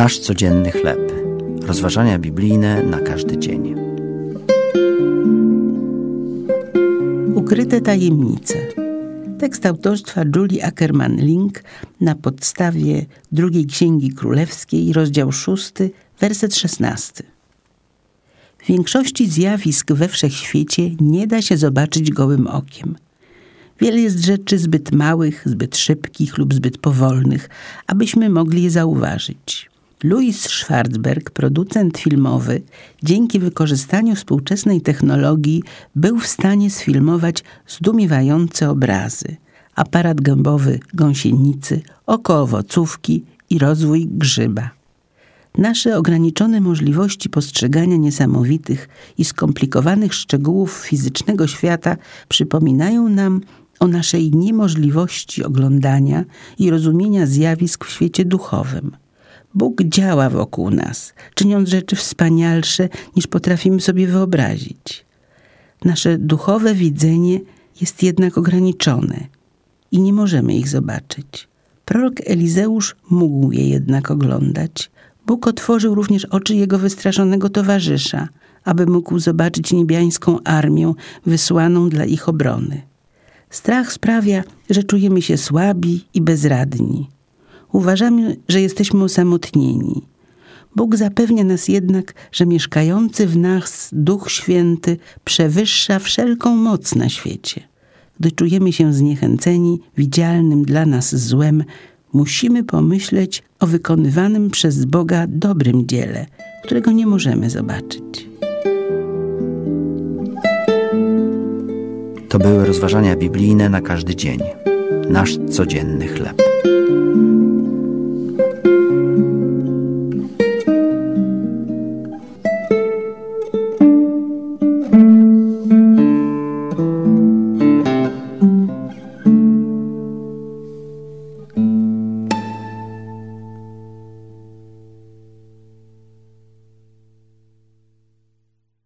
Nasz codzienny chleb. Rozważania biblijne na każdy dzień. Ukryte tajemnice. Tekst autorstwa Julie Ackerman-Link na podstawie drugiej Księgi Królewskiej, rozdział 6, werset 16. W większości zjawisk we wszechświecie nie da się zobaczyć gołym okiem. Wiele jest rzeczy zbyt małych, zbyt szybkich lub zbyt powolnych, abyśmy mogli je zauważyć. Louis Schwarzberg, producent filmowy, dzięki wykorzystaniu współczesnej technologii był w stanie sfilmować zdumiewające obrazy. Aparat gębowy gąsienicy, oko owocówki i rozwój grzyba. Nasze ograniczone możliwości postrzegania niesamowitych i skomplikowanych szczegółów fizycznego świata przypominają nam o naszej niemożliwości oglądania i rozumienia zjawisk w świecie duchowym. Bóg działa wokół nas, czyniąc rzeczy wspanialsze niż potrafimy sobie wyobrazić. Nasze duchowe widzenie jest jednak ograniczone i nie możemy ich zobaczyć. Prorok Elizeusz mógł je jednak oglądać. Bóg otworzył również oczy jego wystraszonego towarzysza, aby mógł zobaczyć niebiańską armię wysłaną dla ich obrony. Strach sprawia, że czujemy się słabi i bezradni. Uważamy, że jesteśmy osamotnieni. Bóg zapewnia nas jednak, że mieszkający w nas Duch Święty przewyższa wszelką moc na świecie. Gdy czujemy się zniechęceni widzialnym dla nas złem, musimy pomyśleć o wykonywanym przez Boga dobrym dziele, którego nie możemy zobaczyć. To były rozważania biblijne na każdy dzień. Nasz codzienny chleb.